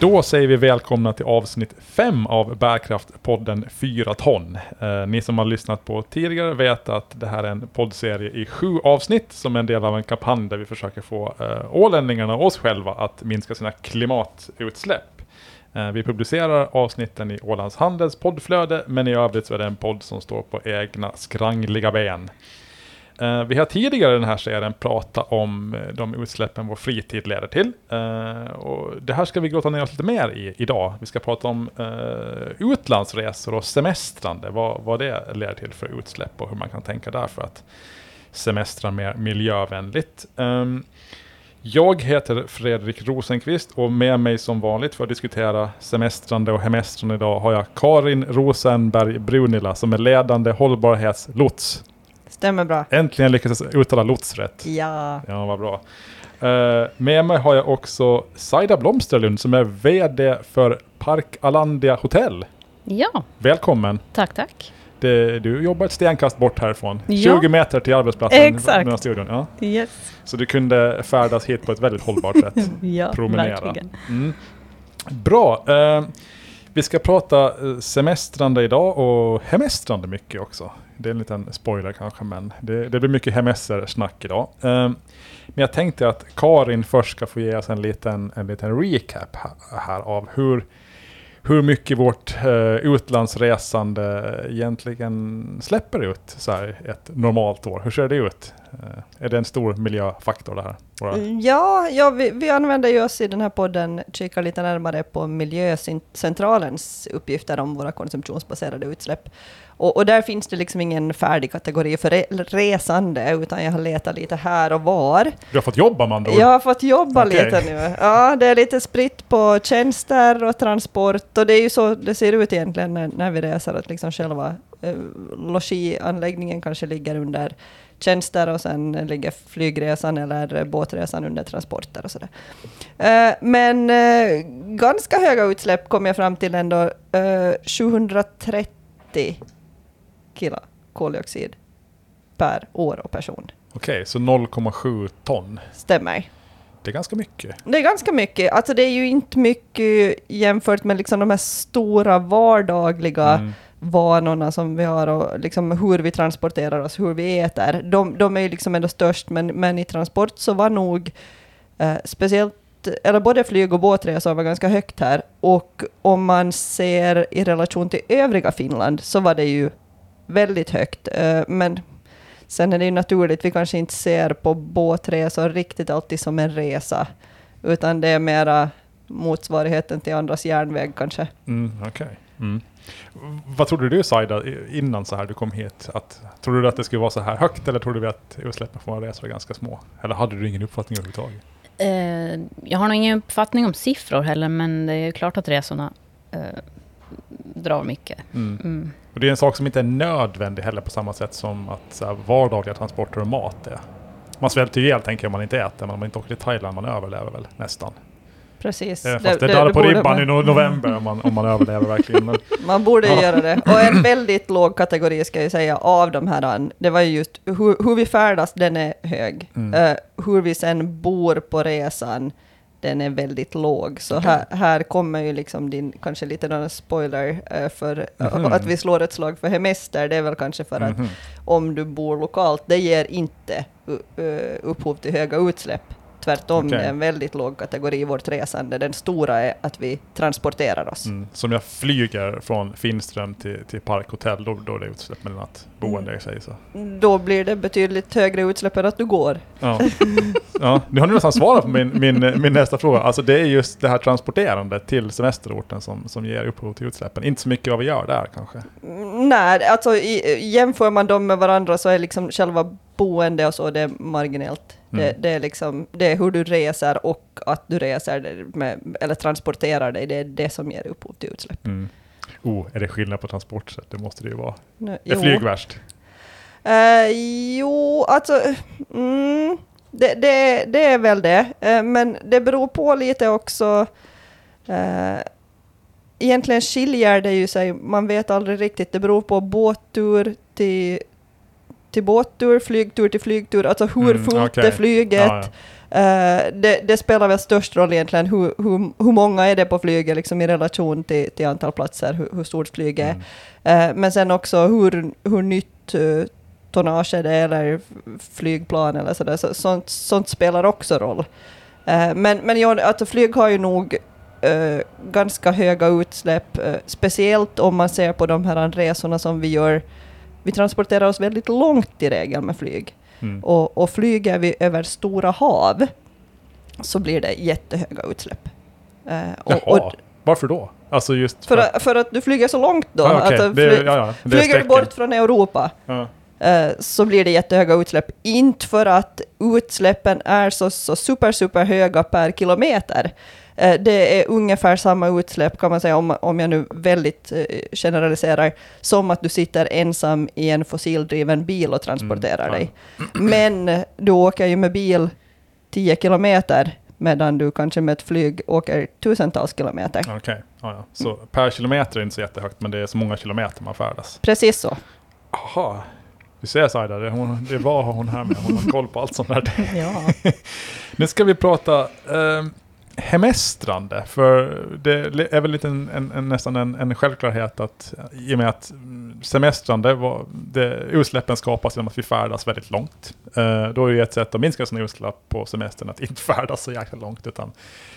Då säger vi välkomna till avsnitt 5 av Bärkraftpodden 4 ton. Eh, ni som har lyssnat på tidigare vet att det här är en poddserie i sju avsnitt som är en del av en kampanj där vi försöker få eh, ålänningarna och oss själva att minska sina klimatutsläpp. Eh, vi publicerar avsnitten i Ålands Handels poddflöde, men i övrigt så är det en podd som står på egna skrangliga ben. Eh, vi har tidigare i den här serien pratat om eh, de utsläppen vår fritid leder till. Eh, och det här ska vi grotta ner oss lite mer i idag. Vi ska prata om utlandsresor och semestrande, vad, vad det leder till för utsläpp och hur man kan tänka där för att semestra mer miljövänligt. Ehm, jag heter Fredrik Rosenqvist och med mig som vanligt för att diskutera semestrande och hemestrande idag har jag Karin Rosenberg Brunila som är ledande hållbarhetslots. Stämmer bra. Äntligen lyckades jag uttala lots rätt. Ja. Ja, vad bra. Uh, med mig har jag också Saida Blomsterlund som är VD för Park Alandia Hotell. Ja, Välkommen. tack tack. Det, du jobbar ett stenkast bort härifrån. Ja. 20 meter till arbetsplatsen. Exakt. studion. Ja. Yes. Så du kunde färdas hit på ett väldigt hållbart sätt. Ja, Promenera. verkligen. Mm. Bra. Eh, vi ska prata eh, semestrande idag och hemestrande mycket också. Det är en liten spoiler kanske, men det, det blir mycket hemestersnack idag. Um, men jag tänkte att Karin först ska få ge oss en liten, en liten recap här, här av hur, hur mycket vårt uh, utlandsresande egentligen släpper ut så här ett normalt år. Hur ser det ut? Uh, är det en stor miljöfaktor det här? Våra mm, Ja, ja vi, vi använder ju oss i den här podden, kikar lite närmare på Miljöcentralens uppgifter om våra konsumtionsbaserade utsläpp. Och, och där finns det liksom ingen färdig kategori för re, resande, utan jag har letat lite här och var. Du har fått jobba andra ord. Jag har fått jobba Okej. lite nu. Ja, det är lite spritt på tjänster och transport, och det är ju så det ser ut egentligen när, när vi reser, att liksom själva eh, logianläggningen kanske ligger under tjänster och sen ligger flygresan eller båtresan under transporter och sådär. Eh, men eh, ganska höga utsläpp kom jag fram till ändå. Eh, 730 kilo koldioxid per år och person. Okej, så 0,7 ton. Stämmer. Det är ganska mycket. Det är ganska mycket. Alltså det är ju inte mycket jämfört med liksom de här stora vardagliga Mm. vanorna som vi har och liksom hur vi transporterar oss, hur vi äter. De, de är ju liksom ändå störst, men, men i transport så var nog eh, speciellt, eller både flyg och båtresor var ganska högt här. Och om man ser i relation till övriga Finland så var det ju väldigt högt. Eh, men sen är det ju naturligt, vi kanske inte ser på båtresor riktigt alltid som en resa, utan det är mera motsvarigheten till andras järnväg kanske. Mm, Okej. Mm. Vad trodde du Saida innan så här du kom hit? Att, trodde du att det skulle vara så här högt eller trodde du att utsläppen från våra resor är ganska små? Eller hade du ingen uppfattning överhuvudtaget? Eh, jag har nog ingen uppfattning om siffror heller, men det är klart att resorna eh, drar mycket. Mm. Mm. Och det är en sak som inte är nödvändig heller på samma sätt som att här, vardagliga transporter och mat är. Man svälter ju ihjäl tänker jag om man inte äter, men om man inte åker till Thailand man överlever väl nästan. Precis. Eh, Fast det, det, på borde ribban man- i no- november om man, om man överlever verkligen. Men, Man borde Ja. göra det. Och en väldigt låg kategori ska jag säga av de här, det var ju just hur, hur vi färdas, den är hög. Mm. Eh, hur vi sen bor på resan, den är väldigt låg. Så här, här kommer ju liksom din, kanske lite någon spoiler eh, för eh, Mhm. att vi slår ett slag för hemester, det är väl kanske för att Mhm. om du bor lokalt, det ger inte uh, upphov till höga utsläpp. Tvärtom, det är en väldigt låg kategori i vårt resande. Den stora är att vi transporterar oss. Mm. Som jag flyger från Finström till, till Parkhotell, då, då är det utsläpp med natt. Boende i sig. Så. Då blir det betydligt högre utsläpp än att du går. Ja. ja, nu har ni nästan svarat på min, min, min nästa fråga. Alltså det är just det här transporterandet till semesterorten som, som ger upphov till utsläppen. Inte så mycket vad vi gör där kanske. Mm, Nej, alltså i, jämför man dem med varandra så är liksom själva boende och så, det är marginellt. Det, Mm. det, är liksom, det är hur du reser och att du reser med, eller transporterar dig, det är det som ger upphov till utsläpp. Mm. Oh, är det skillnad på transportsätt? Det måste det ju vara. Nu, Är jo. flyg värst? Eh, jo, alltså... Mm, det, det, det är väl det. Eh, men det beror på lite också... Uh, egentligen skiljer det ju sig, man vet aldrig riktigt. Det beror på båttur till, till båttur, flygtur till flygtur, alltså hur Mm, fullt okej. är flyget? Ja, Eh, det, det spelar väl störst roll egentligen, hur, hur, hur många är det på flyget liksom i relation till, till antal platser, hur, hur stort flyget är. Mm. Eh, men sen också hur, hur nytt uh, tonnage är det eller flygplan eller sådär. Så, sånt, sånt spelar också roll. Eh, men men ja, alltså flyg har ju nog ganska höga utsläpp, speciellt om man ser på de här resorna som vi gör. Vi transporterar oss väldigt långt i regel med flyg. Mm. Och, och flyger vi över stora hav så blir det jättehöga utsläpp. Eh, och, Jaha, och varför då? Alltså just för, att, för att du flyger så långt då. Ah, okej. Alltså, det, fly- ja, ja, det Flyger du bort från Europa Ja. eh, så blir det jättehöga utsläpp. Inte för att utsläppen är så, så super, super höga per kilometer. Eh, det är ungefär samma utsläpp kan man säga, om, om jag nu väldigt eh, generaliserar, som att du sitter ensam i en fossildriven bil och transporterar Mm, dig. Men eh, du åker ju med bil 10 kilometer medan du kanske med ett flyg åker tusentals kilometer. Okej, ja, ja. så per kilometer är inte så jättehögt, men det är så många kilometer man färdas. Precis så. Jaha, du ser Saida, det, hon, det var hon här med, hon har koll på allt sånt där. Ja. Nu ska vi prata eh, hemestrande, för det är väl lite en, en, en, nästan en, en självklarhet att i och med att mm, semestrande, var, det, utsläppen skapas genom att vi färdas väldigt långt. Eh, då är det ett sätt att minska sina utsläpp på semestern att inte färdas så jäkla långt, utan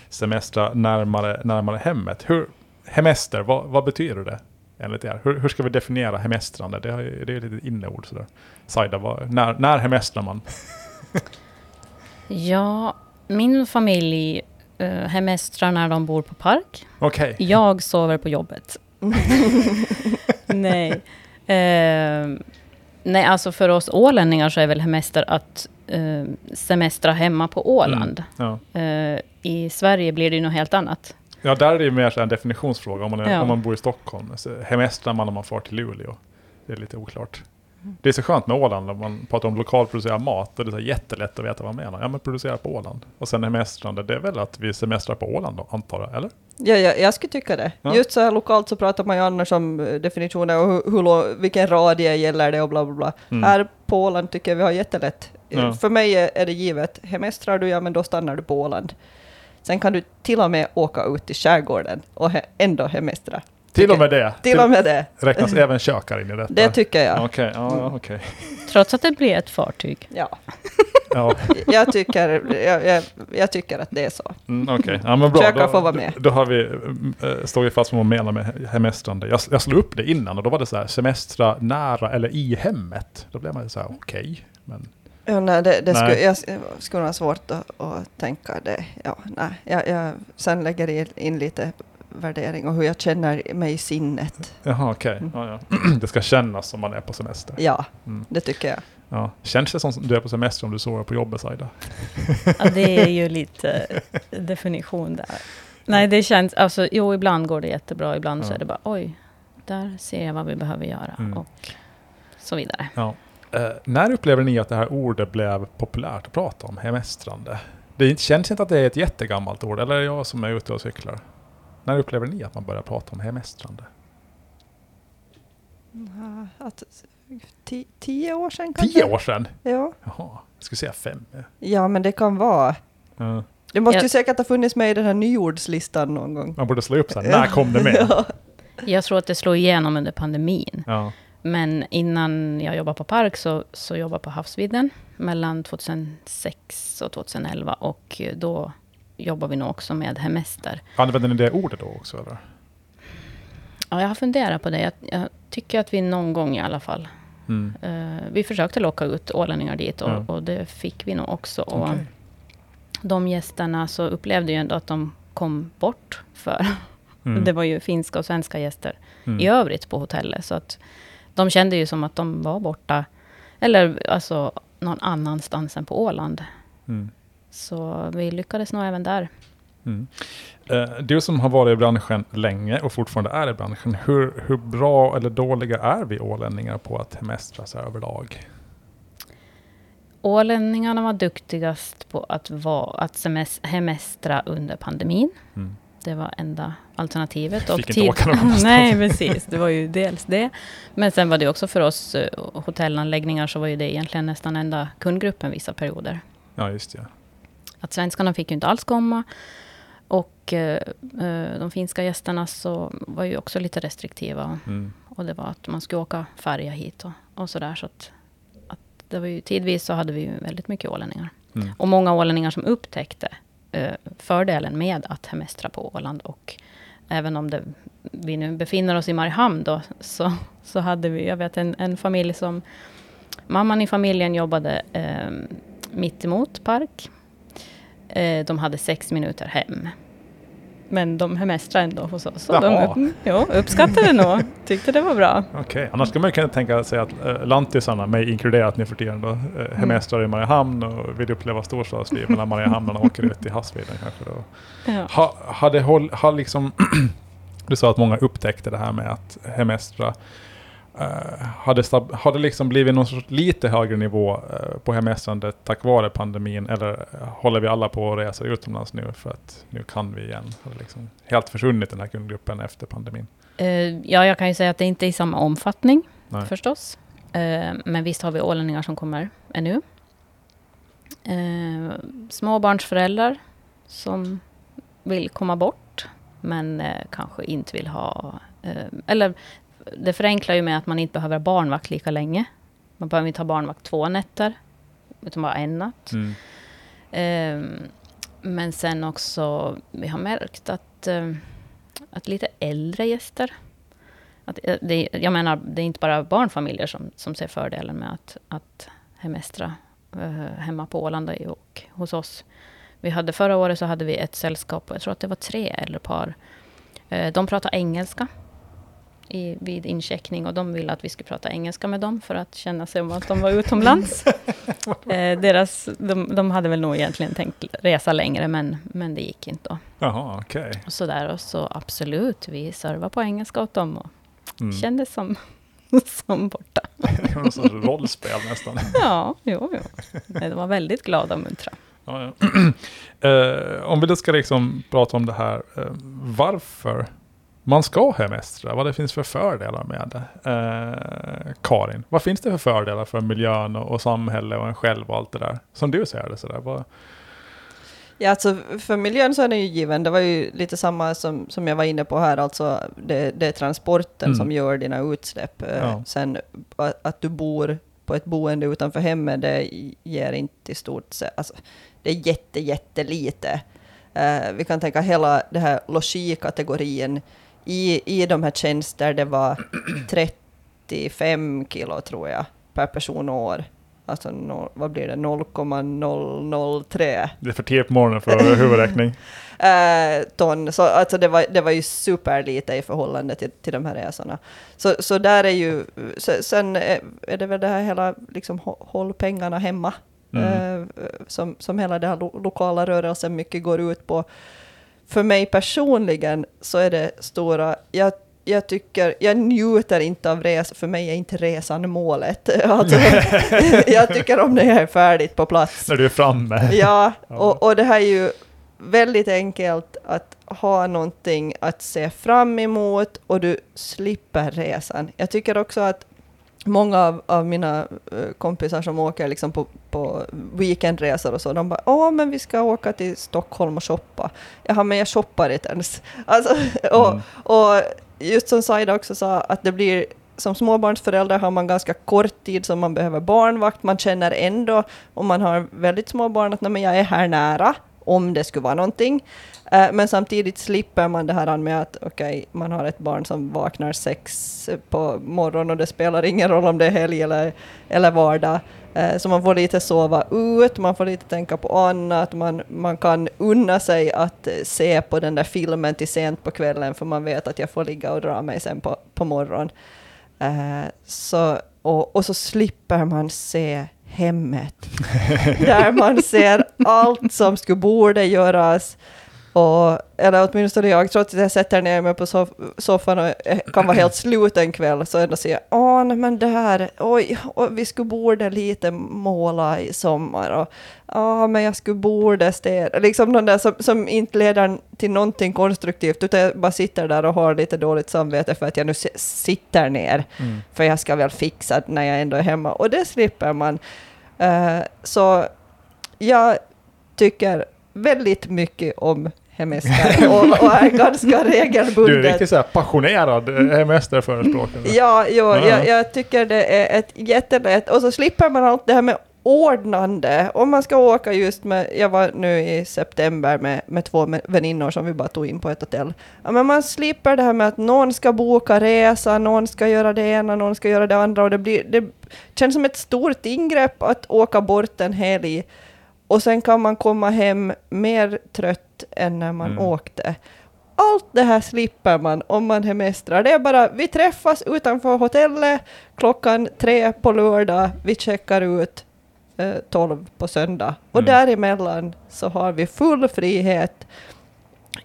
semestra närmare, närmare hemmet. Hur, hemester, vad, vad betyder det enligt er? Hur, hur ska vi definiera hemestrande? Det, är ju- det är ett litet inneord sådär. Saida, vad, när, när hemestrar man? ja, min familj uh, hemestrar när de bor på park. Okej. Jag sover på jobbet. nej. Eh, nej, alltså för oss ålänningar så är väl hemester att eh, semestra hemma på Åland. Ja. Eh, I Sverige blir det ju något helt annat. Ja, där är det ju mer en definitionsfråga. Om man, är, Ja. om man bor i Stockholm, så hemestrar man om man far till Luleå? Det är lite oklart. Det är så skönt med Åland, om man pratar om lokalproducerad mat, och det är så jättelätt att veta vad man menar. Ja, men producera på Åland. Och sen hemestrande, det är väl att vi semestrar på Åland då, antar jag, eller? Ja, ja, jag skulle tycka det. Ja. Just så här lokalt så pratar man ju annars om eh, definitioner och hur, hur, vilken radie gäller det och bla bla bla. Mm. Här på Åland tycker jag vi har jättelätt. Eh, Ja. För mig är det givet, hemestrar du, ja men då stannar du på Åland. Sen kan du till och med åka ut i skärgården och ändå hemestra. Till och med det? Till och med det. Räknas även kökar in i detta? Det tycker jag. Okej, ja, ja, okej. Trots att det blir ett fartyg. Ja, Ja, jag tycker, jag, jag, jag tycker att det är så. mm, okej. Ja, men bra. Kökar Då, får vara med. då har vi, äh, står vi fast vad man menar med hemestrande. Jag, jag slog upp det innan och då var det så här, semestra nära eller i hemmet. Då blev man ju så här, okej. Men Ja, nej, det, det Nej. Skulle, jag sk- skulle ha svårt att, att tänka det. Ja, nej, jag, jag sen lägger in, in lite värdering och hur jag känner mig i sinnet. Jaha, okej. Mm. Ja, ja. det ska kännas som man är på semester. Ja, Mm. det tycker jag. Ja. Känns det som du är på semester om du sover på jobbet, Saida? Ja, det är ju lite definition där. Nej, det känns, alltså jo, ibland går det jättebra, ibland så Ja. är det bara oj, där ser jag vad vi behöver göra Mm. och så vidare. Ja. Eh, när upplever ni att det här ordet blev populärt att prata om, hemestrande? Det känns inte att det är ett jättegammalt ord, eller är det jag som är ute och cyklar? När upplever ni att man börjar prata om hemestrande? Att, ti, tio år sedan kanske? Tio år sedan? Ja. Jaha, jag skulle säga fem. ja, men det kan vara. Ja. Det måste Ja. ju säkert ha funnits med i den här nyordslistan någon gång. Man borde slå upp så här, när kom det med? Ja. Jag tror att det slår igenom under pandemin. Ja. Men innan jag jobbade på Park så, så jobbade jag på Havsvidden mellan 2006 och 2011 och då jobbade vi nog också med hemester. Använder ni det ordet då också eller? Ja, jag har funderat på det. Jag, jag tycker att vi någon gång i alla fall Mm. Eh, vi försökte locka ut ålänningar dit och, Ja. och det fick vi nog också. Och. De gästerna så upplevde ju ändå att de kom bort. För Mm. det var ju finska och svenska gäster Mm. i övrigt på hotellet. Så att de kände ju som att de var borta. Eller alltså någon annanstans än på Åland. Mm. Så vi lyckades nog även där. Mm. Eh, Du som har varit i branschen länge och fortfarande är i branschen, hur, hur bra eller dåliga är vi ålänningar på att hemestra sig överlag? Ålänningarna var duktigast på att, vara, att hemestra under pandemin. Mm. Det var enda alternativet. Fick inte åka någon annanstans. Nej, precis. Det var ju dels det. Men sen var det också för oss eh, hotellanläggningar så var ju det egentligen nästan enda kundgruppen vissa perioder. Ja, just det. Att svenskarna fick ju inte alls komma. Och eh, eh, de finska gästerna så var ju också lite restriktiva. Mm. Och det var att man skulle åka färja hit och, och sådär. Så att, att det var ju, tidvis så hade vi ju väldigt mycket ålänningar. Mm. Och många ålänningar som upptäckte eh, fördelen med att hemestra på Åland. Och även om det, vi nu befinner oss i Mariehamn då, så, så hade vi, jag vet en, en familj som, mamman i familjen jobbade eh, mitt emot park. Eh, de hade sex minuter hem. Men de hemestrade ändå hos oss. Så de upp, jo, uppskattade det nog. Tyckte det var bra. Okej, annars skulle man kunna tänka sig att äh, lantisarna, mig inkluderat nu för tiden, då, Mm. äh, hemestrar i Mariehamn och vill uppleva storstadsliv medan Mariehamnarna åker ut i havsvidden kanske. Då. Ja. Ha, hade håll, har liksom, du sa att många upptäckte det här med att hemestra. Uh, hade, stab, hade liksom blivit någon sorts lite högre nivå eh, på hemestrandet tack vare pandemin? Eller eh, håller vi alla på att resa utomlands nu för att nu kan vi igen? Har liksom helt försvunnit den här kundgruppen efter pandemin? Eh, ja, jag kan ju säga att det inte är i samma omfattning Nej. förstås. Eh, men visst har vi ålänningar som kommer ännu. Eh, småbarnsföräldrar som vill komma bort, men eh, kanske inte vill ha... Eh, eller det förenklar ju med att man inte behöver ha barnvakt lika länge. Man behöver inte ha barnvakt två nätter, utan bara en natt. Mm. Eh, men sen också, vi har märkt att, eh, att lite äldre gäster, att, eh, det, jag menar, det är inte bara barnfamiljer som, som ser fördelen med att, att hemestra eh, hemma på Åland och hos oss. Vi hade förra året så hade vi ett sällskap, jag tror att det var tre äldre par. Eh, de pratar engelska i, vid incheckning och de ville att vi skulle prata engelska med dem för att känna sig som att de var utomlands. eh, deras, de, de hade väl nog egentligen tänkt resa längre men, men det gick inte. Då. Jaha, okej. Och så där och så absolut, vi servade på engelska åt dem och Mm. kändes som, som borta. Det var någon sorts rollspel nästan. Ja, jo, jo. De var väldigt glada och muntra. Ja, ja. Eh, om vi då ska liksom prata om det här, eh, varför man ska hemestra, vad det finns för fördelar med det. Eh, Karin, vad finns det för fördelar för miljön och, och samhälle och en själv och allt det där? Som du ser det sådär. Vad, Ja, alltså för miljön så är den ju given. Det var ju lite samma som, som jag var inne på här, alltså det, det är transporten Mm. som gör dina utsläpp. Eh, Ja. Sen att, du bor på ett boende utanför hemmet, det ger inte i stort sett, alltså det är jätte, jättelite. Eh, vi kan tänka hela det här logikategorin i, i de här tjänster, det var 35 kilo tror jag per person och år. Alltså no, vad blir det, 0,003 det är för tidigt på morgonen för huvudräkning. eh, ton. Så alltså det, var, det var ju superlite i förhållande till, till de här resorna. Så, så där är ju, se- sen är är det väl det här hela, liksom hå- håll pengarna hemma. Mm. Eh, som, som hela den här lo, lokala rörelsen mycket går ut på. För mig personligen så är det stora, jag, jag tycker, jag njuter inte av resa, för mig är inte resan målet. Alltså, jag tycker om när jag är färdigt på plats. När du är framme. Ja. och, och det här är ju väldigt enkelt att ha någonting att se fram emot och du slipper resan. Jag tycker också att många av, av mina eh, kompisar som åker liksom på, på weekendresor och så, de bara ”Åh, men vi ska åka till Stockholm och shoppa”. Jaha, men jag shoppar inte ens. Alltså, och, Mm. och just som Saida också sa, att det blir som småbarnsförälder har man ganska kort tid som man behöver barnvakt. Man känner ändå, om man har väldigt små barn, att "Nej, men jag är här nära, om det skulle vara någonting. Eh, Men samtidigt slipper man det här med att okej, man har ett barn som vaknar sex på morgonen och det spelar ingen roll om det är helg eller, eller vardag. Eh, Så man får lite sova ut, man får lite tänka på annat, man, man kan unna sig att eh, se på den där filmen till sent på kvällen för man vet att jag får ligga och dra mig sen på, på morgonen. Så, och, och så slipper man se hemmet. där man ser allt som skulle borde göras. Och, eller åtminstone jag, trots att jag sätter ner mig på soff soffan och eh, kan vara helt slut en kväll, så ändå säger jag åh, nej, men det här, oj, oj, vi skulle borde lite måla i sommar och ja, men jag skulle borde städa. Liksom någon där som, som inte leder till någonting konstruktivt, utan jag bara sitter där och har lite dåligt samvete för att jag nu sitter ner, Mm. för jag ska väl fixa när jag ändå är hemma. Och det slipper man. Eh, så jag tycker väldigt mycket om hemester och, och är ganska regelbundet. Du är riktigt så passionerad hemesterförespråkare. Ja, jo, Ja. Jag, jag tycker det är ett jättelätt, och så slipper man allt det här med ordnande. Om man ska åka just med, jag var nu i september med, med två väninnor som vi bara tog in på ett hotell. Ja, men man slipper det här med att någon ska boka resa, någon ska göra det ena, någon ska göra det andra, och det, blir, det känns som ett stort ingrepp att åka bort en helg, och sen kan man komma hem mer trött än när man Mm. åkte. Allt det här slipper man om man hemestrar. Det är bara, vi träffas utanför hotellet klockan tre på lördag, vi checkar ut eh, tolv på söndag. Och Mm. däremellan så har vi full frihet.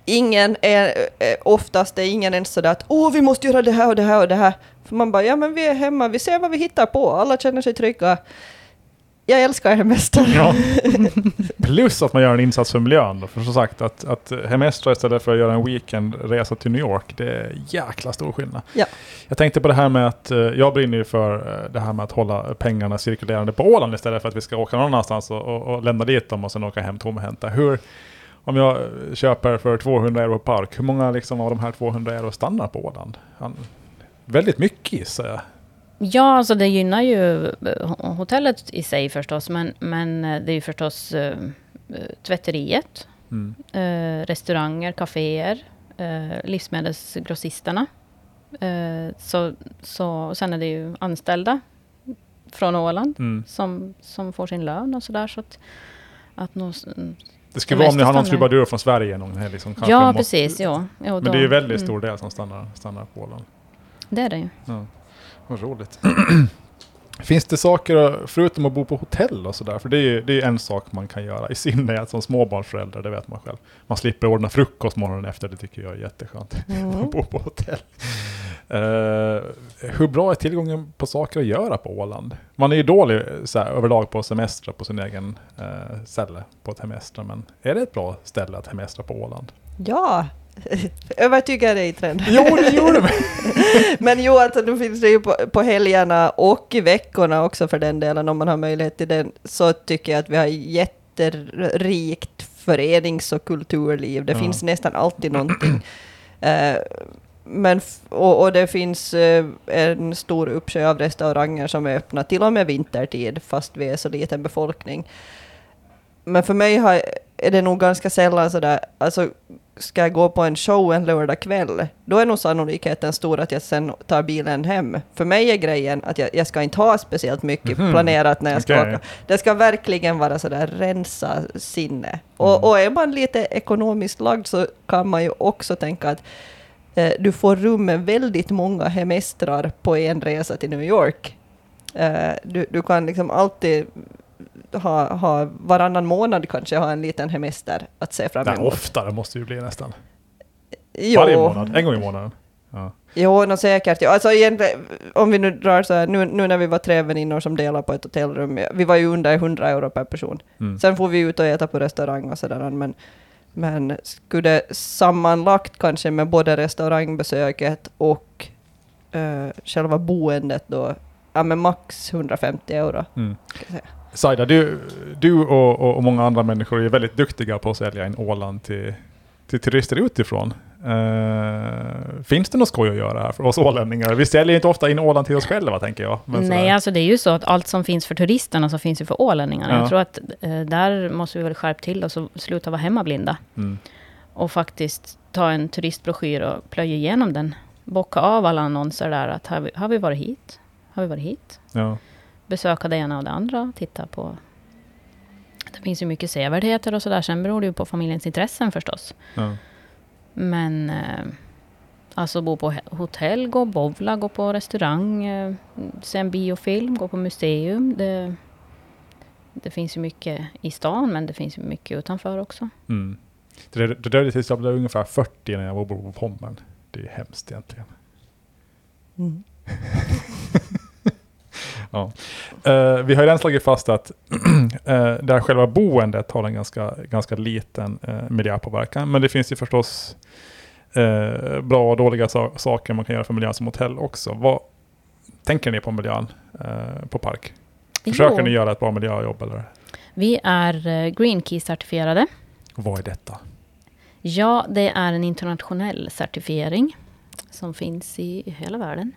Ingen är, eh, oftast är ingen ens sådär att åh, vi måste göra det här och det här och det här. För man bara, ja men vi är hemma, vi ser vad vi hittar på, alla känner sig trygga. Jag älskar hemestrar. Ja. Plus att man gör en insats för miljön. Då. För som sagt, att, att hemestra istället för att göra en weekendresa till New York, det är jäkla stor skillnad. Ja. Jag tänkte på det här med att, eh, jag brinner ju för eh, det här med att hålla pengarna cirkulerande på Åland istället för att vi ska åka någon annanstans och, och, och lämna dit dem och sen åka hem tomhänta. Hur, om jag köper för 200 euro park, hur många liksom av de här 200 euro stannar på Åland? Han, väldigt mycket gissar jag. Ja, alltså det gynnar ju eh, hotellet i sig förstås, men, men eh, det är ju förstås eh, tvätteriet, Mm. eh, restauranger, kaféer, eh, livsmedelsgrossisterna. Så, så, sen är det ju anställda från Åland Mm. som, som får sin lön och sådär. Så att, att nog, Det skulle vara om ni har någon trubadur från Sverige någon helg som kanske ja, måste- precis. Ja. Jo, Men då- det är ju väldigt mm, stor del som stannar, stannar på Åland. Det är det ju. Ja. Vad roligt. Finns det saker, förutom att bo på hotell och sådär, för det är ju det är en sak man kan göra, i synnerhet som småbarnsförälder, det vet man själv. Man slipper ordna frukost morgonen efter, det tycker jag är jätteskönt. Mm. Att bo på hotell. Eh, hur bra är tillgången på saker att göra på Åland? Man är ju dålig så här, överlag på semester på sin egen uh, ställe på ett hemester, men är det ett bra ställe att hemestra på Åland? Ja, övertyga dig trend. Jo, det gjorde mig! Men jo, alltså nu finns det ju på, på helgerna och i veckorna också för den delen, om man har möjlighet till det, så tycker jag att vi har jätterikt förenings och kulturliv. Det Ja. finns nästan alltid någonting. Eh, men och, och det finns eh, en stor uppsjö av restauranger som är öppna till och med vintertid, fast vi är så liten befolkning. Men för mig har, är det nog ganska sällan sådär, alltså ska jag gå på en show en lördag kväll, då är nog sannolikheten stor att jag sen tar bilen hem. För mig är grejen att jag, jag ska inte ha speciellt mycket Mhm. planerat när jag ska Okej. åka. Det ska verkligen vara sådär rensa sinne. Och, Mm. och är man lite ekonomiskt lagd så kan man ju också tänka att eh, du får rum med väldigt många hemestrar på en resa till New York. Eh, du, du kan liksom alltid ha, ha varannan månad kanske ha en liten hemester att se fram Nej, emot. oftare måste det ju bli nästan. Jo. Varje månad, en gång i månaden. Ja. Jo, no, säkert. Ja, alltså om vi nu drar så här, nu, nu när vi var tre väninnor som delade på ett hotellrum, vi var ju under 100 euro per person. Mm. Sen får vi ut och äta på restaurang och sådär, men, men skulle det sammanlagt kanske med både restaurangbesöket och eh, själva boendet då, ja men max 150 euro. Mm. Saida, du, du och, och, många andra människor är väldigt duktiga på att sälja in Åland till, till turister utifrån. Eh, finns det något skoj att göra här för oss ålänningar? Vi säljer inte ofta in Åland till oss själva, tänker jag. Men Nej, alltså det är ju så att allt som finns för turisterna så finns ju för ålänningarna. Ja. Jag tror att eh, där måste vi väl skärpa till oss och sluta vara hemmablinda. Mm. Och faktiskt ta en turistbroschyr och plöja igenom den. Bocka av alla annonser där. Att har vi, har vi varit hit? Har vi varit hit? Ja. Besöka det ena och det andra. Titta på... Det finns ju mycket sevärdheter och sådär. Sen beror det ju på familjens intressen förstås. Ja. Men... Eh, alltså bo på hotell, gå och bowla, gå på restaurang, eh, se en biofilm, gå på museum. Det, det finns ju mycket i stan, men det finns ju mycket utanför också. Mm. Det, det dröjde tills jag blev ungefär 40 när jag var på Pommern. Det är hemskt egentligen. Mm. Ja. Eh, vi har ju redan slagit fast att uh, det här själva boendet har en ganska, ganska liten uh, miljöpåverkan. Men det finns ju förstås uh, bra och dåliga so saker man kan göra för miljön som hotell också. Vad tänker ni på miljön på Park? Försöker jo. ni göra ett bra miljöjobb? Eller? Vi är Green Key-certifierade. Vad är detta? Ja, det är en internationell certifiering som finns i hela världen.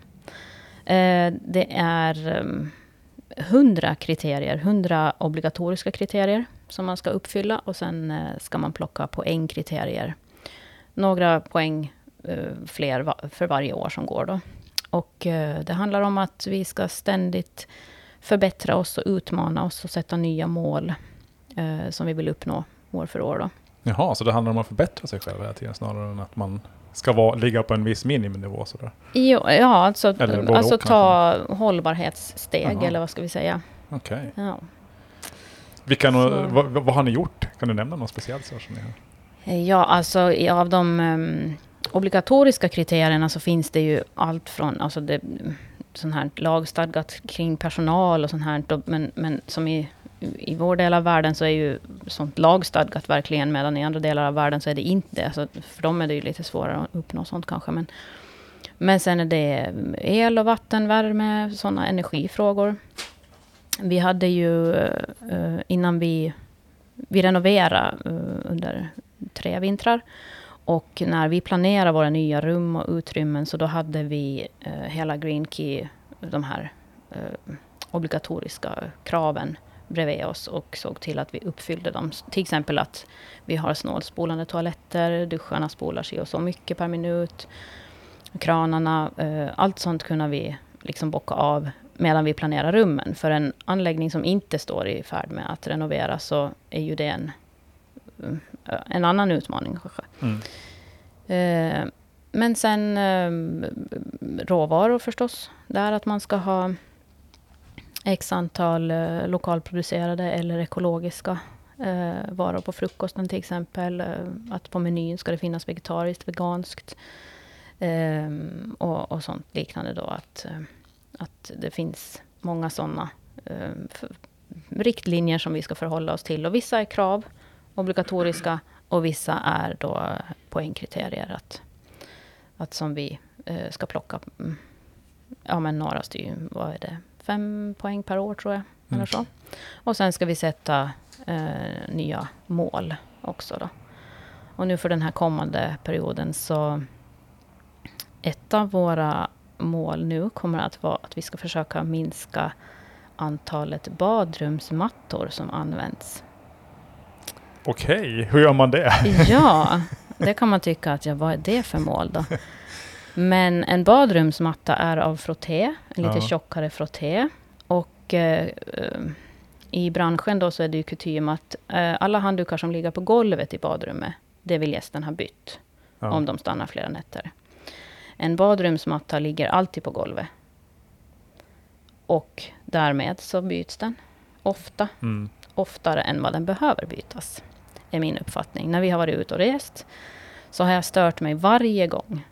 Eh, det är um, hundra kriterier, hundra obligatoriska kriterier som man ska uppfylla och sen eh, ska man plocka poängkriterier. Några poäng eh, fler för varje år som går då. Och eh, det handlar om att vi ska ständigt förbättra oss och utmana oss och sätta nya mål eh, som vi vill uppnå år för år. Då. Jaha, så det handlar om att förbättra sig själv hela tiden snarare än att man ska vara, ligga på en viss miniminivå? Sådär. Jo, ja, alltså, alltså ta hållbarhetssteg Aha. eller vad ska vi säga. Okej. Okay. Ja. Vilka vad, vad, har ni gjort? Kan du nämna något speciellt? Så som ni har? Ja, alltså av de um, obligatoriska kriterierna så finns det ju allt från alltså det, sånt här lagstadgat kring personal och sånt här. Men, men som i i vår del av världen så är ju sånt lagstadgat verkligen, medan i andra delar av världen så är det inte det. Så för dem är det ju lite svårare att uppnå sånt kanske. Men, men sen är det el och vatten, värme, sådana energifrågor. Vi hade ju eh, innan vi, vi renoverade eh, under tre vintrar. Och när vi planerade våra nya rum och utrymmen så då hade vi eh, hela Green Key, de här obligatoriska kraven bredvid oss och såg till att vi uppfyllde dem. Till exempel att vi har snålspolande toaletter, duscharna spolar sig och så mycket per minut. Kranarna, eh, allt sånt kunde vi liksom bocka av medan vi planerar rummen. För en anläggning som inte står i färd med att renoveras så är ju det en, eh, en annan utmaning kanske. Mm. Eh, men sen råvaror förstås. Där att man ska ha x antal eh, lokalproducerade eller ekologiska eh, varor på frukosten till exempel. Eh, att på menyn ska det finnas vegetariskt, veganskt eh, och, och sånt liknande då. Att, eh, att det finns många sådana eh, riktlinjer som vi ska förhålla oss till. Och vissa är krav, obligatoriska, och vissa är då poängkriterier. Att, att som vi eh, ska plocka, mm. ja men några styr, vad är det, fem poäng per år tror jag. Mm. Eller så. Och sen ska vi sätta eh, nya mål också. Då. Och nu för den här kommande perioden så ett av våra mål nu kommer att vara att vi ska försöka minska antalet badrumsmattor som används. Okej, hur gör man det? Ja, det kan man tycka att ja, vad är det för mål då? Men en badrumsmatta är av frotté, en lite ja. tjockare frotté. Och eh, i branschen då så är det ju kutym att eh, alla handdukar som ligger på golvet i badrummet, det vill gästen ha bytt. Ja. Om de stannar flera nätter. En badrumsmatta ligger alltid på golvet. Och därmed så byts den ofta. Mm. Oftare än vad den behöver bytas. Är min uppfattning. När vi har varit ute och rest så har jag stört mig varje gång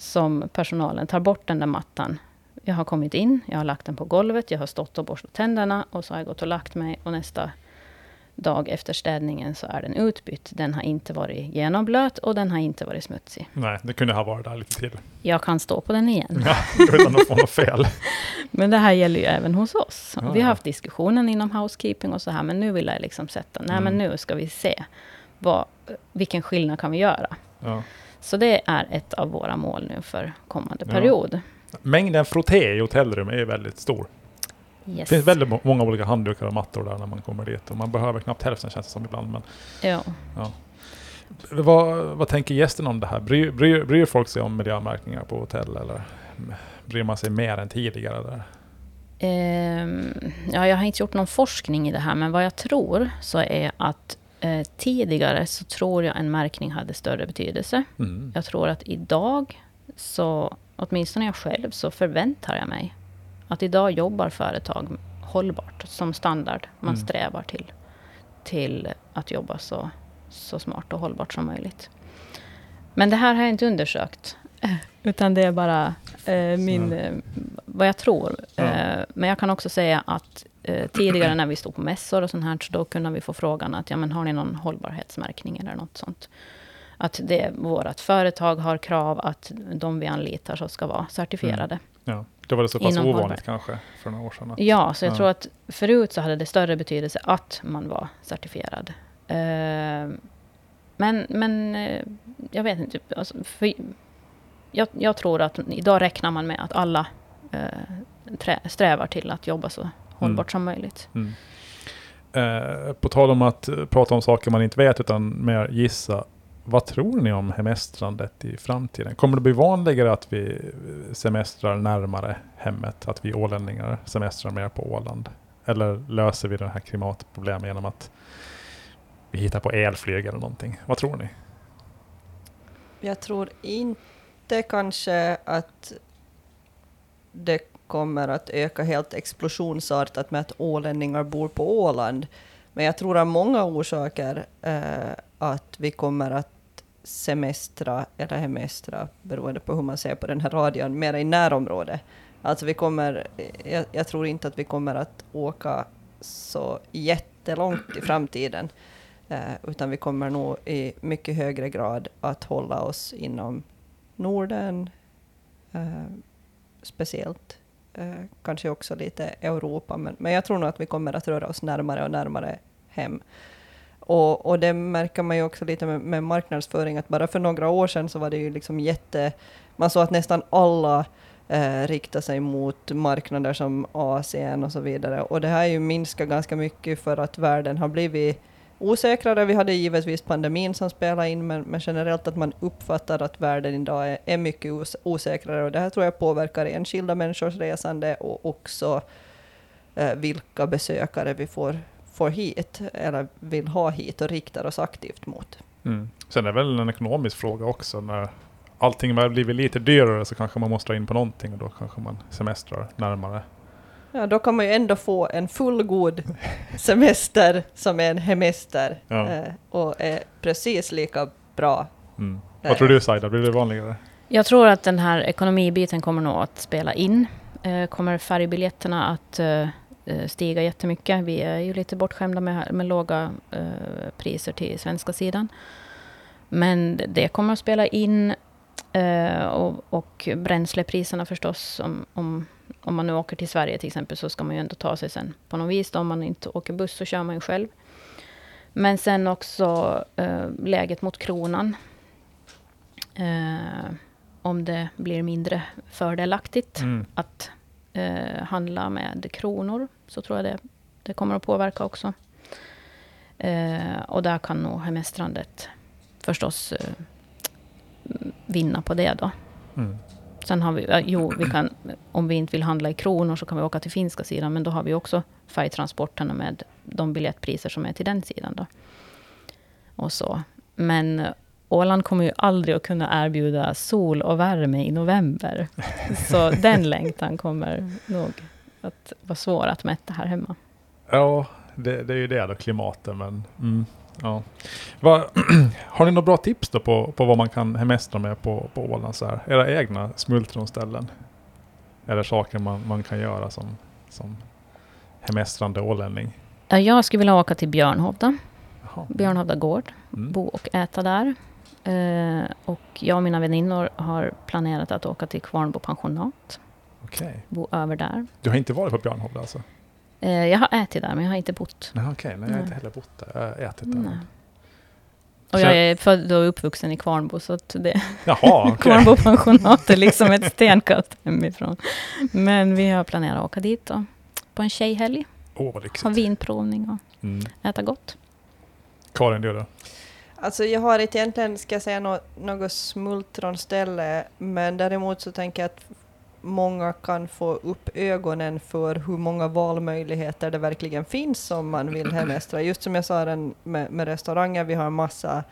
som personalen tar bort den där mattan. Jag har kommit in, jag har lagt den på golvet, jag har stått och borstat tänderna och så har jag gått och lagt mig och nästa dag efter städningen så är den utbytt. Den har inte varit genomblöt och den har inte varit smutsig. Nej, det kunde ha varit där lite till. Jag kan stå på den igen. Ja, utan att få något fel. men det här gäller ju även hos oss. Ja, vi har haft diskussionen inom housekeeping och så här, men nu vill jag liksom sätta, nej mm. men nu ska vi se, vad, vilken skillnad kan vi göra? Ja. Så det är ett av våra mål nu för kommande ja. period. Mängden frotté i hotellrum är väldigt stor. Yes. Det finns väldigt många olika handdukar och mattor där när man kommer dit. Och man behöver knappt hälften känns det som ibland. Men, ja. ja. Vad, vad tänker gästen om det här? Bryr, bryr, bryr folk sig om miljömärkningar på hotell? Eller bryr man sig mer än tidigare? Där? Um, ja, jag har inte gjort någon forskning i det här, men vad jag tror så är att Eh, tidigare så tror jag en märkning hade större betydelse. Mm. Jag tror att idag, så åtminstone jag själv, så förväntar jag mig att idag jobbar företag hållbart som standard. Man mm. strävar till, till att jobba så så smart och hållbart som möjligt. Men det här har jag inte undersökt. Utan det är bara eh, min, eh, vad jag tror. Ja. Eh, men jag kan också säga att eh, tidigare när vi stod på mässor och sånt här, så då kunde vi få frågan att ja, men har ni någon hållbarhetsmärkning eller något sånt. Att det, vårt företag har krav att de vi anlitar så ska vara certifierade. Ja. Det var det så pass ovanligt hållbarhet. kanske för några år sedan. Ja, så jag Ja. tror att förut så hade det större betydelse att man var certifierad. Eh, men, men eh, jag vet inte. Alltså, jag, jag tror att idag räknar man med att alla eh, trä, strävar till att jobba så hållbart som möjligt. Mm. Eh, på tal om att prata om saker man inte vet utan mer gissa. Vad tror ni om hemestrandet i framtiden? Kommer det bli vanligare att vi semestrar närmare hemmet? Att vi ålänningar semestrar mer på Åland? Eller löser vi det här klimatproblemet genom att vi hittar på elflyg eller någonting? Vad tror ni? Jag tror inte kanske att det kommer att öka helt explosionsartat med att ålänningar bor på Åland. Men jag tror av många orsaker eh, att vi kommer att semestra, eller hemestra, beroende på hur man ser på den här radion, mer i närområdet. Alltså vi kommer, eh, jag, jag tror inte att vi kommer att åka så jättelångt i framtiden. Eh, utan vi kommer nog i mycket högre grad att hålla oss inom Norden, eh, speciellt. Eh, kanske också lite Europa, men, men jag tror nog att vi kommer att röra oss närmare och närmare hem. Och, och det märker man ju också lite med, med marknadsföring, att bara för några år sedan så var det ju liksom jätte... Man såg att nästan alla eh, riktade sig mot marknader som Asien och så vidare. Och det här har ju minskat ganska mycket för att världen har blivit osäkrare. Vi hade givetvis pandemin som spelade in, men, men generellt att man uppfattar att världen idag är, är mycket os osäkrare. Och det här tror jag påverkar enskilda människors resande och också eh, vilka besökare vi får, får hit, eller vill ha hit och riktar oss aktivt mot. Mm. Sen är det väl en ekonomisk fråga också. När allting har blivit lite dyrare så kanske man måste dra in på någonting och då kanske man semestrar närmare. Ja, då kan man ju ändå få en fullgod semester som är en hemester Ja. eh, och är precis lika bra. Mm. Eh. Vad tror du Saida, blir det vanligare? Jag tror att den här ekonomibiten kommer nog att spela in. Eh, kommer färgbiljetterna att stiga jättemycket? Vi är ju lite bortskämda med, med låga eh, priser till svenska sidan. Men det kommer att spela in. Eh, och, och bränslepriserna förstås. Om, om, om man nu åker till Sverige till exempel så ska man ju ändå ta sig sen på något vis. Då, om man inte åker buss så kör man ju själv. Men sen också eh, läget mot kronan. Eh, om det blir mindre fördelaktigt Mm. att eh, handla med kronor, så tror jag det, det kommer att påverka också. Eh, och där kan nog hemestrandet förstås eh, vinna på det då. Mm. Sen har vi, jo, vi kan, om vi inte vill handla i kronor så kan vi åka till finska sidan, men då har vi också färgtransporterna med de biljettpriser som är till den sidan då. Och så. Men eh, Åland kommer ju aldrig att kunna erbjuda sol och värme i november. Så den längtan kommer nog att vara svår att mätta här hemma. Ja, det, det är ju det då, klimatet. Men, mm, ja. Vad- har ni några bra tips då på, på vad man kan hemestra med på, på Åland? Så här? Era egna smultronställen? Eller saker man, man kan göra som, som hemestrande ålänning? Ja, Jag skulle vilja åka till Björnhovda, Jaha. Björnhovda gård, Mm. bo och äta där. Eh, och jag och mina väninnor har planerat att åka till Kvarnbo pensionat, Okej. bo över där. Du har inte varit på Björnhovda alltså? Eh, jag har ätit där, men jag har inte bott. Nej, okej. Nej, jag har inte heller bott där. Jag har ätit där. Nej. men- Och jag är född och uppvuxen i Kvarnbo, så att det, Jaha, okej. Kvarnbo pensionat är liksom ett stenkast hemifrån. Men vi har planerat att åka dit då, på en tjejhelg, Åh, vad ha vinprovning och Mm. äta gott. Karin, du då? Alltså jag har inte egentligen, ska jag säga, något, något smultronställe, men däremot så tänker jag att många kan få upp ögonen för hur många valmöjligheter det verkligen finns om man vill hemestra. Just som jag sa den med, med restauranger, vi har massa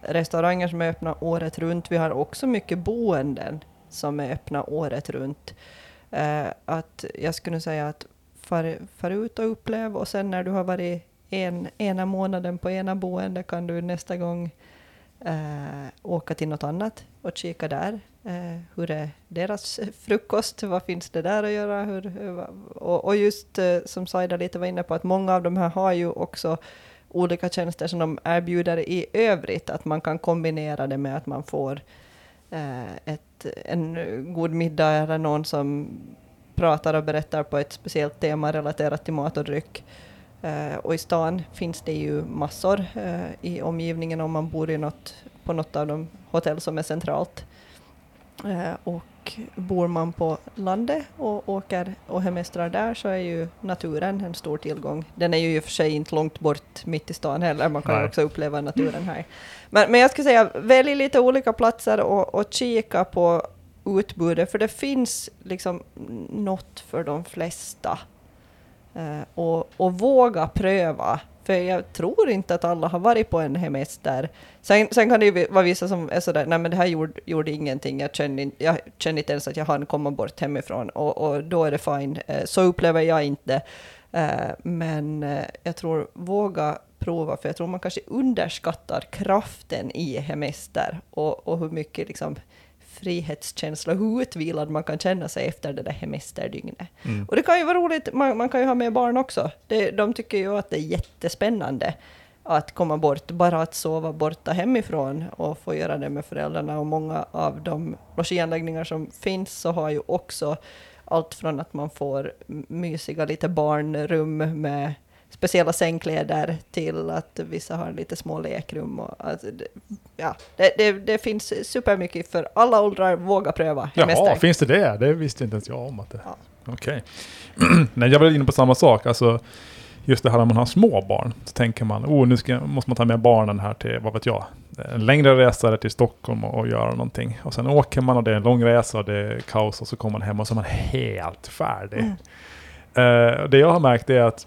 restauranger som är öppna året runt. Vi har också mycket boenden som är öppna året runt. Eh, att jag skulle säga att far, far ut och upplev och sen när du har varit en, ena månaden på ena boende kan du nästa gång eh, åka till något annat och kika där. Eh, hur är deras frukost? Vad finns det där att göra? Hur, eh, och, och just eh, som Saida lite var inne på, att många av de här har ju också olika tjänster som de erbjuder i övrigt, att man kan kombinera det med att man får eh, ett, en god middag eller någon som pratar och berättar på ett speciellt tema relaterat till mat och dryck. Eh, och i stan finns det ju massor eh, i omgivningen om man bor i något, på något av de hotell som är centralt. Uh, och bor man på landet och åker och hemestrar där så är ju naturen en stor tillgång. Den är ju i och för sig inte långt bort mitt i stan heller, man kan ju också uppleva naturen här. Men, men jag skulle säga, välj lite olika platser och, och kika på utbudet, för det finns liksom något för de flesta. Uh, och, och våga pröva, för jag tror inte att alla har varit på en hemester. Sen, sen kan det ju vara vissa som är sådär, nej men det här gjorde, gjorde ingenting, jag kände jag kände inte ens att jag hann komma bort hemifrån, och, och då är det fine. Eh, så upplever jag inte. Eh, men eh, jag tror, våga prova, för jag tror man kanske underskattar kraften i hemester och, och hur mycket liksom frihetskänsla, hur utvilad man kan känna sig efter det där hemesterdygnet. Mm. Och det kan ju vara roligt, man, man, kan ju ha med barn också. Det, de tycker ju att det är jättespännande att komma bort, bara att sova borta hemifrån och få göra det med föräldrarna. Och många av de logianläggningar som finns så har ju också allt från att man får mysiga lite barnrum med speciella sängkläder till att vissa har lite små lekrum. Och, alltså, ja, det, det, det, finns supermycket för alla åldrar, våga pröva. Ja, finns det det? Det visste inte ens jag om. att det... Ja. Okej. Okay. Nej, jag var inne på samma sak. Alltså, just det här när man har små barn, så tänker man, oh, nu ska, måste man ta med barnen här till, vad vet jag, en längre resa till Stockholm och, och göra någonting. Och sen åker man och det är en lång resa och det är kaos och så kommer man hem och så är man helt färdig. Mm. Uh, det jag har märkt är att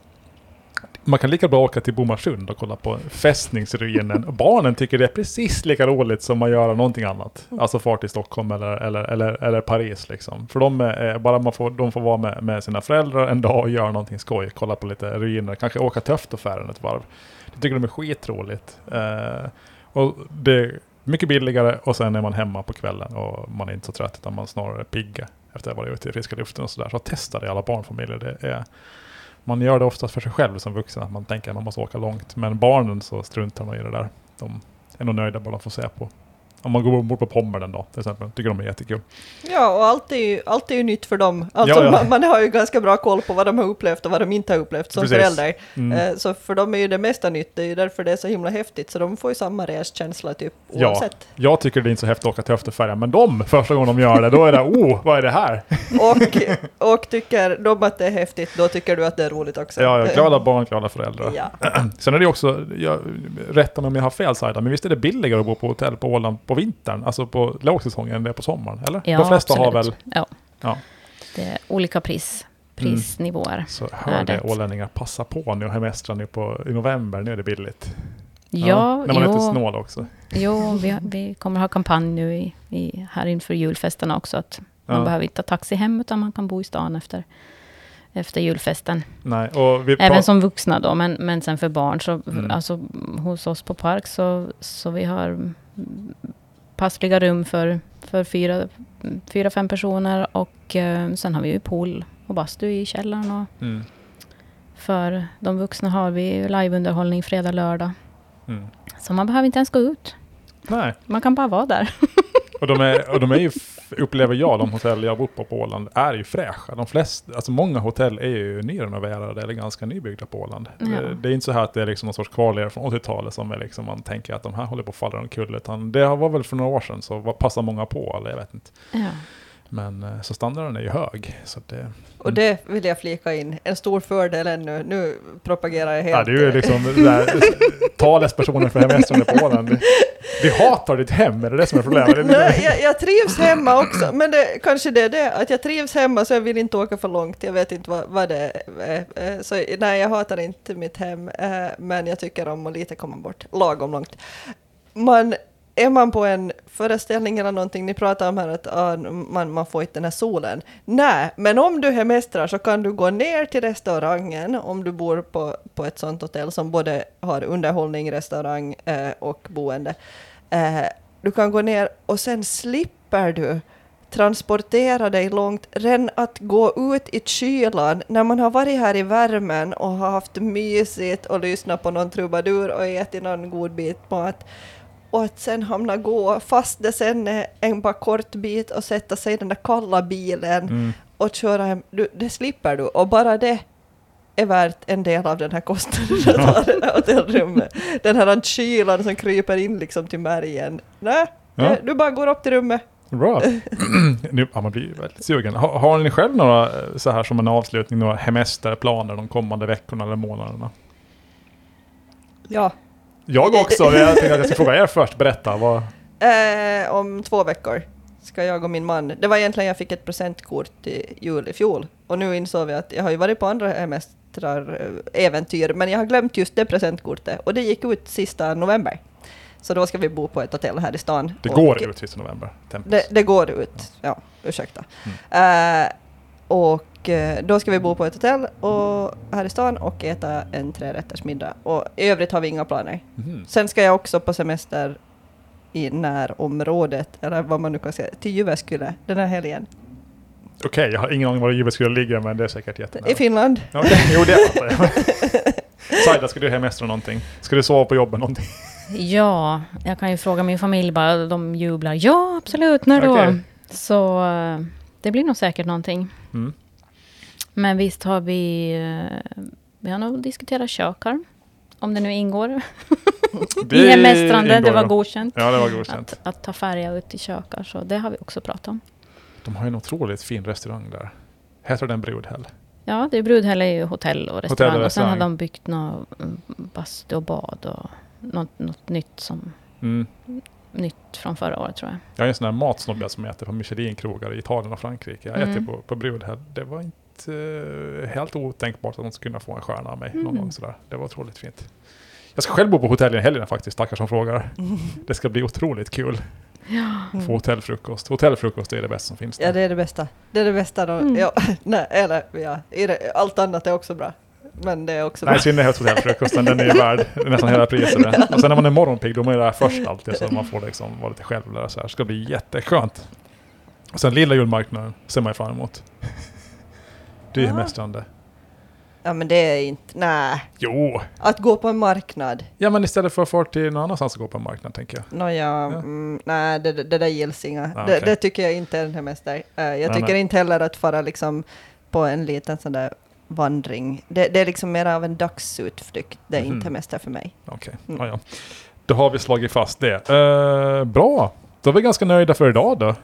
man kan lika bra åka till Bomarsund och kolla på fästningsruinen. Barnen tycker det är precis lika roligt som att göra någonting annat. Alltså fart till Stockholm eller, eller, eller, eller Paris liksom. För de, är, bara man får, de får vara med, med sina föräldrar en dag och göra någonting skoj. Kolla på lite ruiner, kanske åka till Töftaffären ett varv. Det tycker de är skitroligt. Eh, och det är mycket billigare och sen är man hemma på kvällen och man är inte så trött utan man snarare pigga efter att ha varit ute i friska luften och sådär. Så testa det i alla barnfamiljer. Det är man gör det oftast för sig själv som vuxen, att man tänker att man måste åka långt. Men barnen så struntar man i det där. De är nog nöjda bara de får se på om man går bort på Pommern en dag till exempel, tycker de är jättekul. Ja, och allt är ju, allt är ju nytt för dem. Alltså, ja, ja. Man, man, har ju ganska bra koll på vad de har upplevt och vad de inte har upplevt som Precis. förälder. Mm. Eh, så för dem är ju det mesta nytt, det är ju därför det är så himla häftigt. Så de får ju samma reskänsla typ oavsett. Ja, jag tycker det är inte så häftigt att åka till Österfärjan, men de, första gången de gör det, då är det oh, vad är det här? och, och tycker de att det är häftigt, då tycker du att det är roligt också. Ja, ja glada barn, glada föräldrar. Ja. Sen är det också, jag, rätta mig om jag har fel Saida, men visst är det billigare att bo på hotell på Åland på vintern? Alltså på lågsäsongen än det är på sommaren, eller? Ja, De flesta absolut. har väl... Ja. ja. Det är olika pris, prisnivåer. Mm. Så hör det ålänningar, passa på nu och hemestra nu på, i november, nu är det billigt. Ja, ja När man jo, är lite snål också. Jo, vi, vi kommer ha kampanj nu i, i, här inför julfesterna också, att man behöver inte ta taxi hem, utan man kan bo i stan efter efter julfesten. Nej, Även som vuxna då, men, men sen för barn. Så, mm. alltså, hos oss på Park så, så vi har passliga rum för, för fyra, fyra, fem personer. Och eh, sen har vi ju pool och bastu i källaren. Och mm. För de vuxna har vi liveunderhållning fredag, lördag. Mm. Så man behöver inte ens gå ut. Nej. Man kan bara vara där. Och de är, och de är ju, upplever jag, de hotell jag bor på på Åland, är ju fräscha. De flesta, alltså många hotell är ju nyrenoverade eller ganska nybyggda på Åland. Ja. Det, är inte så här att det är liksom någon sorts kvarlevor från 80-talet som är liksom man tänker att de här håller på att falla omkull. Utan det var väl för några år sedan så passar många på, eller jag vet inte. Ja. Men eh, så standarden är ju hög. Så det, mm. Och det vill jag flika in, en stor fördel ännu, nu propagerar jag helt. Ja, du är liksom talespersonen för hemestrande på Åland. Vi hatar ditt hem, är det det som är problemet? Nej, jag, jag, trivs hemma också, men det, kanske det är det, att jag trivs hemma så jag vill inte åka för långt, jag vet inte vad, vad det är. Eh, så nej, jag hatar inte mitt hem, eh, men jag tycker om att lite komma bort, lagom långt. Man är man på en föreställning eller någonting, ni pratar om här att ah, man, man får inte den här solen. Nej, men om du hemestrar så kan du gå ner till restaurangen om du bor på, på ett sånt hotell som både har underhållning, restaurang eh, och boende. Eh, du kan gå ner och sen slipper du transportera dig långt, redan att gå ut i kylan när man har varit här i värmen och har haft mysigt och lyssnat på någon trubadur och ätit någon god bit mat och att sen hamna gå fast det sen är en bara kort bit och sätta sig i den där kalla bilen Mm. och köra hem, du, det slipper du och bara det är värt en del av den här kostnaden att ha det här hotellrummet. Den här kylan som kryper in liksom till märgen. Nej, Ja. du bara går upp till rummet. Bra. nu, ja, man blir väldigt sugen. Har, har ni själv några, eh, så här som en avslutning, några hemesterplaner de kommande veckorna eller månaderna? Ja. Jag också. Jag tänkte att jag ska fråga er först. Berätta. Vad, Eh, om två veckor ska jag och min man, det var egentligen jag fick ett presentkort till jul i fjol och nu insåg vi att jag har ju varit på andra hemestrar, eh, äventyr, men jag har glömt just det presentkortet och det gick ut sista november. Så då ska vi bo på ett hotell här i stan. det och går ut sista november. Det, det går ut, ja, ursäkta. Eh, och eh, då ska vi bo på ett hotell och, här i stan och äta en trerättersmiddag. Och i övrigt har vi inga planer. Mhm. Sen ska jag också på semester i närområdet, eller vad man nu kan säga, till Jyväskylä den här helgen. Okej, jag har ingen aning var Jyväskylä ligga, men det är säkert jättenära. I Finland. Okej, jo det fattar jag. Saida, ska du hemestra någonting? Ska du sova på jobbet någonting? Ja, jag kan ju fråga min familj bara. De jublar. Ja, absolut. När då? Okej. Så eh, det blir nog säkert någonting. Mm. Men visst har vi... eh, Vi har nog diskuterat kökar. Om det nu ingår i hemestrande. Det var godkänt. Ja, det var godkänt. Att, att ta färja ut i kökar. Så det har vi också pratat om. De har en otroligt fin restaurang där. Heter den Brudhäll? Ja, det är Brudhäll är ju hotell och restaurang. och och sen har de byggt något mm, bastu och bad och något, något nytt som Mm. nytt från förra året tror jag. Jag är en sån där matsnobb som äter på Michelin-krogar i Italien och Frankrike. Jag Mm. äter på, på Brudhäll. Det var inte eh, helt otänkbart att de skulle kunna få en stjärna av mig någon Mm. gång sådär. Det var otroligt fint. Jag ska själv bo på hotell i helgen faktiskt, tackar som frågar. Det ska bli otroligt kul. Ja. Få hotellfrukost. Hotellfrukost är det bästa som finns. Ja, där. det är det bästa. Det är det bästa. Då. Mm. Ja, nej, eller ja, i allt annat är också bra. Men det är också Nej, i bra. synnerhet hotellfrukosten, den är ju värd nästan hela priset. den. Och sen när man är morgonpigg, då är man ju där först alltid, så man får liksom vara lite själv där. Så här. Det ska bli jätteskönt. Och sen lilla julmarknaden ser man ju fram emot. Det är ju Ja. hemestrande. Ja, men det är inte... Nej. Jo! Att gå på en marknad. Ja, men istället för att få till någon annanstans att gå på en marknad, tänker jag. Nåja, Ja. mm, nej, det, det där gills inga. Ah, det, okej. det tycker jag inte är en hemester. Eh, jag Nej, tycker nej. inte heller att fara liksom på en liten sån där vandring. Det, det är liksom mer av en dagsutflykt. Det är Mhm. inte hemester för mig. Okej, Mm. ja, ja. Då har vi slagit fast det. Eh, bra! Då är vi ganska nöjda för idag då.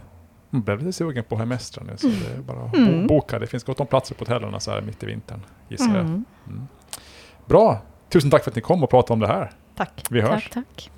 Jag blev lite sugen på hemestrar nu, så det är bara Mm. bo- boka. Det finns gott om platser på hotellen så här mitt i vintern, gissar jag. Mm. Mm. Bra! Tusen tack för att ni kom och pratade om det här. Tack. Vi hörs. Tack, tack.